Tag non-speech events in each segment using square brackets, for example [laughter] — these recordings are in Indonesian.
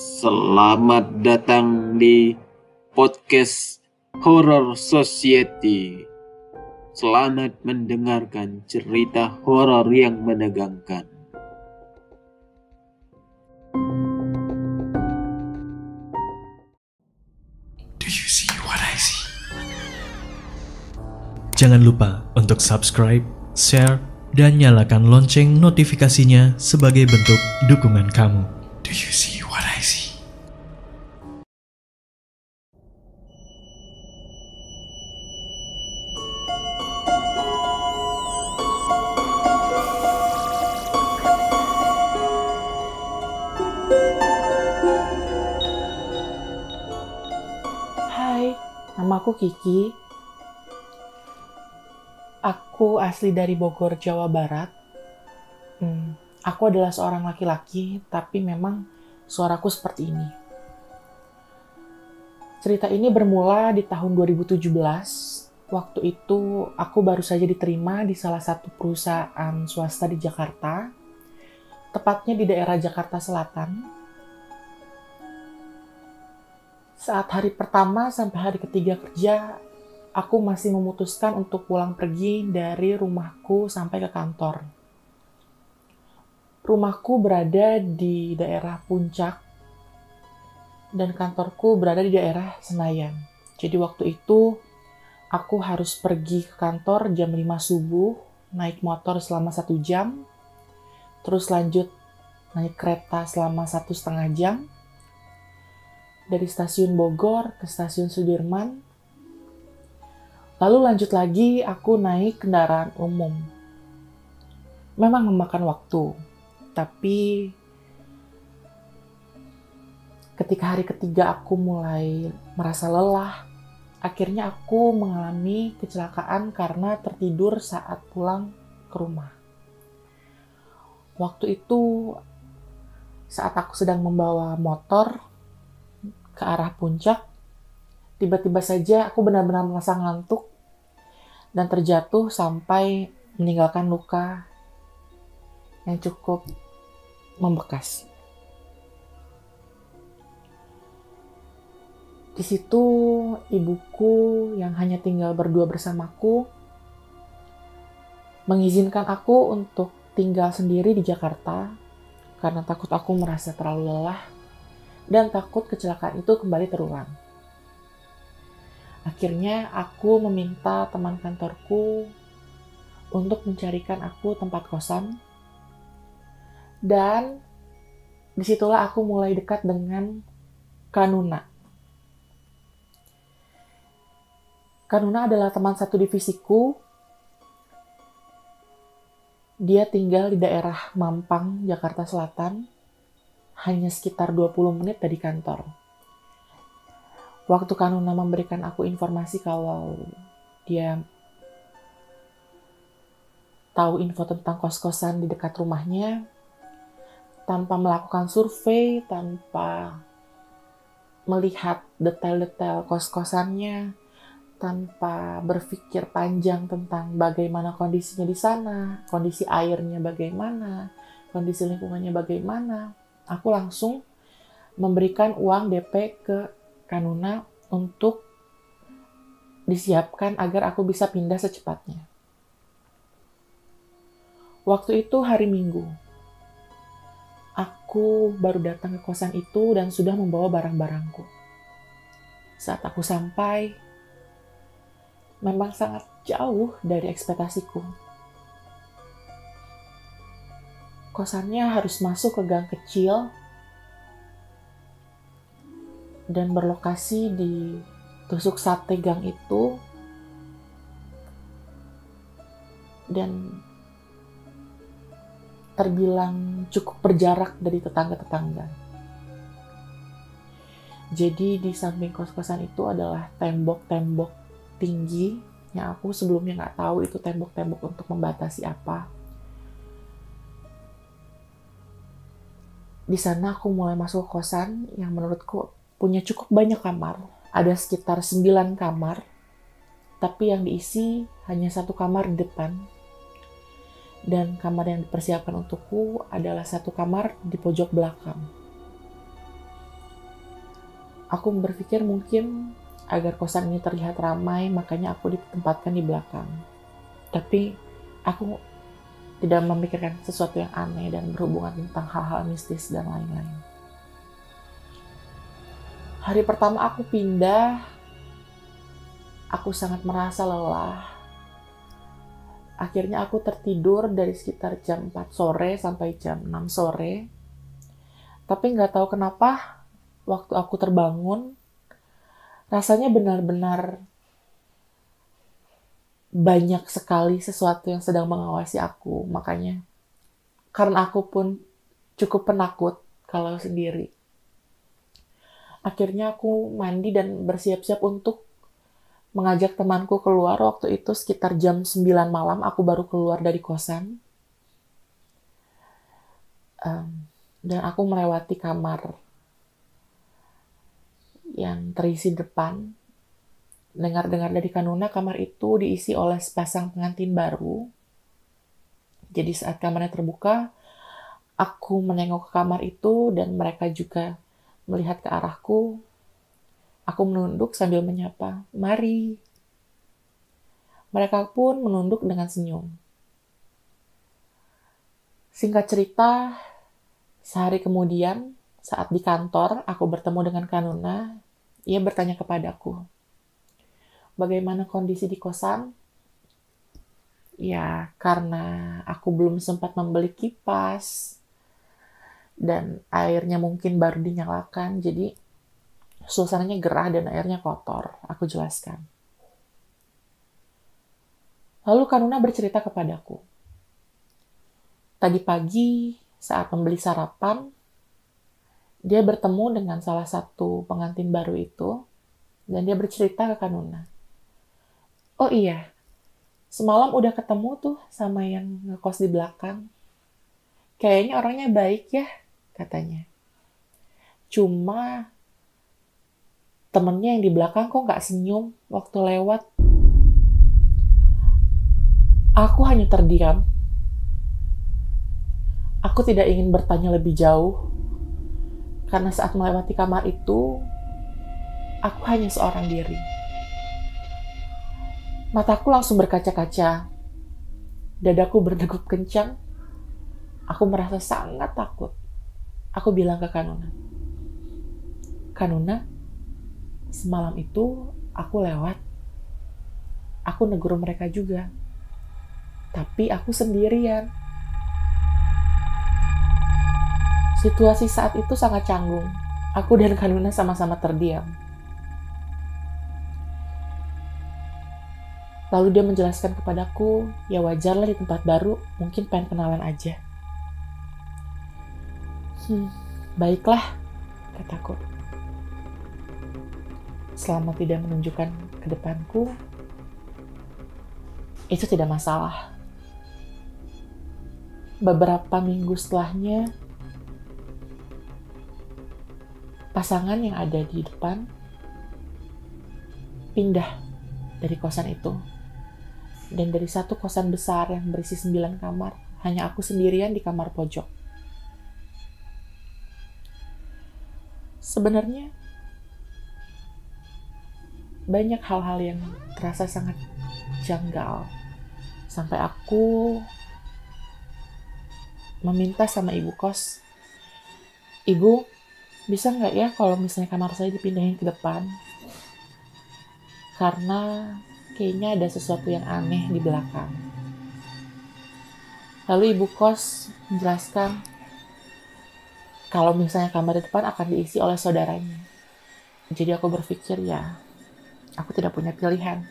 Selamat datang di podcast Horror Society. Selamat mendengarkan cerita horor yang menegangkan. Do you see what I see? Jangan lupa untuk subscribe, share, dan nyalakan lonceng notifikasinya sebagai bentuk dukungan kamu. Do you see Kiki. Aku asli dari Bogor, Jawa Barat. Hmm, aku adalah seorang laki-laki, tapi memang suaraku seperti ini. Cerita ini bermula di tahun 2017. Waktu itu aku baru saja diterima di salah satu perusahaan swasta di Jakarta, tepatnya di daerah Jakarta Selatan. Saat hari pertama sampai hari ketiga kerja, aku masih memutuskan untuk pulang pergi dari rumahku sampai ke kantor. Rumahku berada di daerah Puncak dan kantorku berada di daerah Senayan. Jadi waktu itu aku harus pergi ke kantor jam 5 subuh, naik motor selama satu jam, terus lanjut naik kereta selama satu setengah jam, dari stasiun Bogor ke stasiun Sudirman. Lalu lanjut lagi aku naik kendaraan umum. Memang memakan waktu, tapi ketika hari ketiga aku mulai merasa lelah, akhirnya aku mengalami kecelakaan karena tertidur saat pulang ke rumah. Waktu itu saat aku sedang membawa motor ke arah puncak, tiba-tiba saja aku benar-benar merasa ngantuk dan terjatuh sampai meninggalkan luka yang cukup membekas. Di situ ibuku yang hanya tinggal berdua bersamaku mengizinkan aku untuk tinggal sendiri di Jakarta karena takut aku merasa terlalu lelah dan takut kecelakaan itu kembali terulang. Akhirnya aku meminta teman kantorku untuk mencarikan aku tempat kosan dan di situlah aku mulai dekat dengan Kanuna. Kanuna adalah teman satu divisiku. Dia tinggal di daerah Mampang, Jakarta Selatan hanya sekitar 20 menit dari kantor. Waktu Kanuna memberikan aku informasi kalau dia tahu info tentang kos-kosan di dekat rumahnya, tanpa melakukan survei, tanpa melihat detail-detail kos-kosannya, tanpa berpikir panjang tentang bagaimana kondisinya di sana, kondisi airnya bagaimana, kondisi lingkungannya bagaimana, aku langsung memberikan uang DP ke Kanuna untuk disiapkan agar aku bisa pindah secepatnya. Waktu itu hari Minggu. Aku baru datang ke kosan itu dan sudah membawa barang-barangku. Saat aku sampai, memang sangat jauh dari ekspektasiku. Kosannya harus masuk ke gang kecil dan berlokasi di tusuk sate gang itu dan terbilang cukup berjarak dari tetangga-tetangga. Jadi di samping kos-kosan itu adalah tembok-tembok tinggi yang aku sebelumnya nggak tahu itu tembok-tembok untuk membatasi apa. Di sana aku mulai masuk kosan yang menurutku punya cukup banyak kamar. Ada sekitar 9 kamar, tapi yang diisi hanya satu kamar di depan. Dan kamar yang dipersiapkan untukku adalah satu kamar di pojok belakang. Aku berpikir mungkin agar kosan ini terlihat ramai, makanya aku ditempatkan di belakang. Tapi aku tidak memikirkan sesuatu yang aneh dan berhubungan tentang hal-hal mistis dan lain-lain. Hari pertama aku pindah, aku sangat merasa lelah. Akhirnya aku tertidur dari sekitar jam 4 sore sampai jam 6 sore. Tapi nggak tahu kenapa waktu aku terbangun, rasanya benar-benar banyak sekali sesuatu yang sedang mengawasi aku. Makanya, karena aku pun cukup penakut kalau sendiri. Akhirnya aku mandi dan bersiap-siap untuk mengajak temanku keluar waktu itu sekitar jam 9 malam aku baru keluar dari kosan. Um, dan aku melewati kamar yang terisi depan. Dengar-dengar dari Kanuna, kamar itu diisi oleh sepasang pengantin baru. Jadi saat kamarnya terbuka, aku menengok ke kamar itu dan mereka juga melihat ke arahku. Aku menunduk sambil menyapa, mari. Mereka pun menunduk dengan senyum. Singkat cerita, sehari kemudian saat di kantor, aku bertemu dengan Kanuna. Ia bertanya kepadaku, bagaimana kondisi di kosan? Ya, karena aku belum sempat membeli kipas dan airnya mungkin baru dinyalakan, jadi suasananya gerah dan airnya kotor. Aku jelaskan. Lalu Kanuna bercerita kepadaku. Tadi pagi saat membeli sarapan, dia bertemu dengan salah satu pengantin baru itu dan dia bercerita ke Kanuna. Oh iya, semalam udah ketemu tuh sama yang ngekos di belakang. Kayaknya orangnya baik ya, katanya. Cuma temennya yang di belakang kok nggak senyum waktu lewat. Aku hanya terdiam. Aku tidak ingin bertanya lebih jauh karena saat melewati kamar itu, aku hanya seorang diri. Mataku langsung berkaca-kaca. Dadaku berdegup kencang. Aku merasa sangat takut. Aku bilang ke Kanuna. Kanuna, semalam itu aku lewat. Aku negur mereka juga. Tapi aku sendirian Situasi saat itu sangat canggung. Aku dan Kanuna sama-sama terdiam. Lalu dia menjelaskan kepadaku, ya wajarlah di tempat baru, mungkin pengen kenalan aja. Hmm, baiklah, kataku. Selama tidak menunjukkan ke depanku, itu tidak masalah. Beberapa minggu setelahnya, pasangan yang ada di depan pindah dari kosan itu. Dan dari satu kosan besar yang berisi sembilan kamar, hanya aku sendirian di kamar pojok. Sebenarnya, banyak hal-hal yang terasa sangat janggal. Sampai aku meminta sama ibu kos, Ibu, bisa nggak ya kalau misalnya kamar saya dipindahin ke depan? Karena kayaknya ada sesuatu yang aneh di belakang. Lalu ibu kos menjelaskan kalau misalnya kamar di depan akan diisi oleh saudaranya. Jadi aku berpikir ya, aku tidak punya pilihan.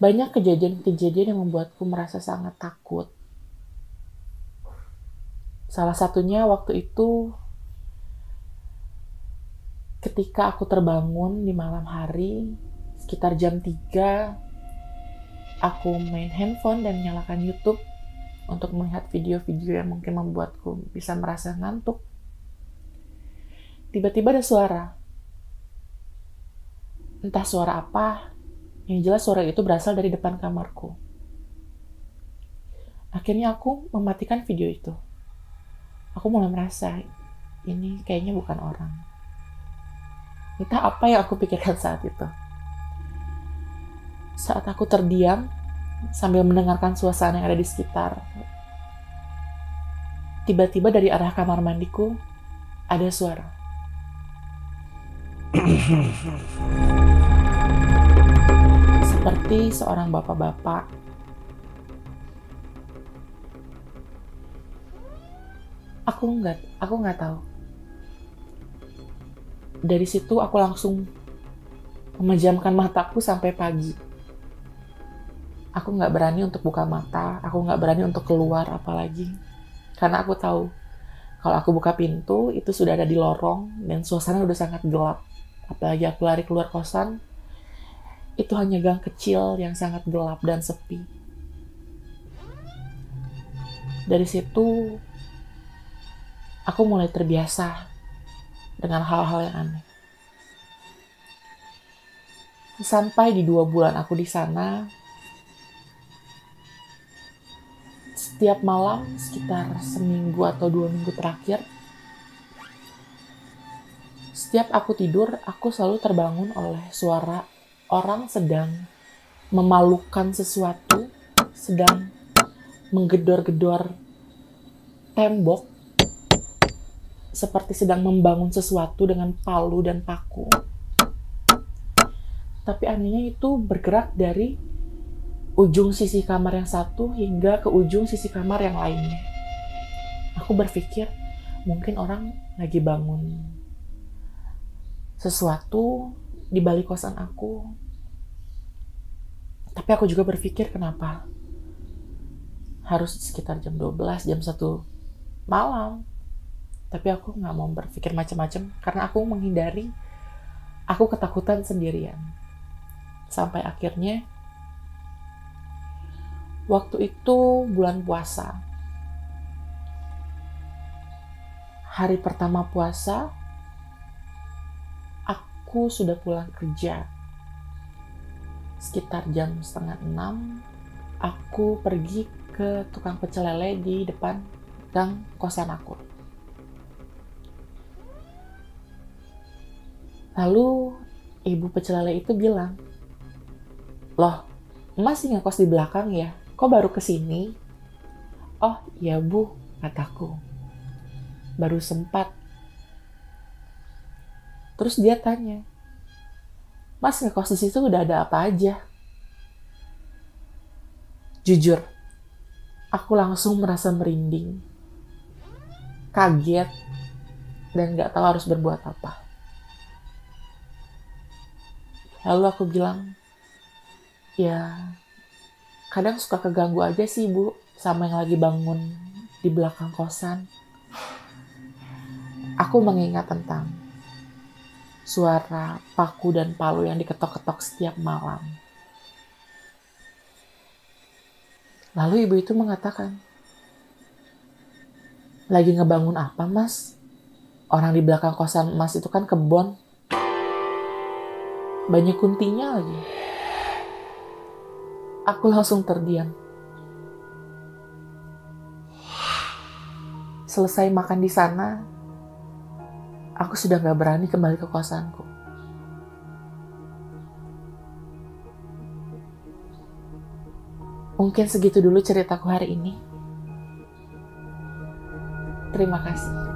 Banyak kejadian-kejadian yang membuatku merasa sangat takut Salah satunya waktu itu ketika aku terbangun di malam hari sekitar jam 3 aku main handphone dan nyalakan YouTube untuk melihat video-video yang mungkin membuatku bisa merasa ngantuk. Tiba-tiba ada suara. Entah suara apa, yang jelas suara itu berasal dari depan kamarku. Akhirnya aku mematikan video itu aku mulai merasa ini kayaknya bukan orang. Entah apa yang aku pikirkan saat itu. Saat aku terdiam sambil mendengarkan suasana yang ada di sekitar, tiba-tiba dari arah kamar mandiku ada suara. [clears throat] Seperti seorang bapak-bapak aku nggak aku nggak tahu dari situ aku langsung memejamkan mataku sampai pagi. Aku nggak berani untuk buka mata aku nggak berani untuk keluar apalagi. Karena aku tahu kalau aku buka pintu itu sudah ada di lorong dan suasana udah sangat gelap. Apalagi aku lari keluar kosan itu hanya gang kecil yang sangat gelap dan sepi. Dari situ aku mulai terbiasa dengan hal-hal yang aneh. Sampai di dua bulan aku di sana, setiap malam sekitar seminggu atau dua minggu terakhir, setiap aku tidur, aku selalu terbangun oleh suara orang sedang memalukan sesuatu, sedang menggedor-gedor tembok seperti sedang membangun sesuatu dengan palu dan paku. Tapi anehnya itu bergerak dari ujung sisi kamar yang satu hingga ke ujung sisi kamar yang lainnya. Aku berpikir mungkin orang lagi bangun sesuatu di balik kosan aku. Tapi aku juga berpikir kenapa harus sekitar jam 12, jam 1 malam tapi aku nggak mau berpikir macam-macam karena aku menghindari aku ketakutan sendirian. Sampai akhirnya waktu itu bulan puasa. Hari pertama puasa aku sudah pulang kerja. Sekitar jam setengah enam aku pergi ke tukang pecel lele di depan gang kosan aku Lalu ibu pecel lele itu bilang, Loh, masih ngekos di belakang ya? Kok baru ke sini? Oh iya bu, kataku. Baru sempat. Terus dia tanya, Mas ngekos di situ udah ada apa aja? Jujur, aku langsung merasa merinding, kaget, dan gak tahu harus berbuat apa. Lalu aku bilang, ya kadang suka keganggu aja sih bu sama yang lagi bangun di belakang kosan. Aku mengingat tentang suara paku dan palu yang diketok-ketok setiap malam. Lalu ibu itu mengatakan, lagi ngebangun apa mas? Orang di belakang kosan mas itu kan kebon banyak kuntinya lagi. Aku langsung terdiam. Selesai makan di sana, aku sudah gak berani kembali ke kosanku. Mungkin segitu dulu ceritaku hari ini. Terima kasih.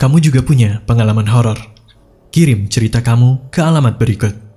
Kamu juga punya pengalaman horor? Kirim cerita kamu ke alamat berikut.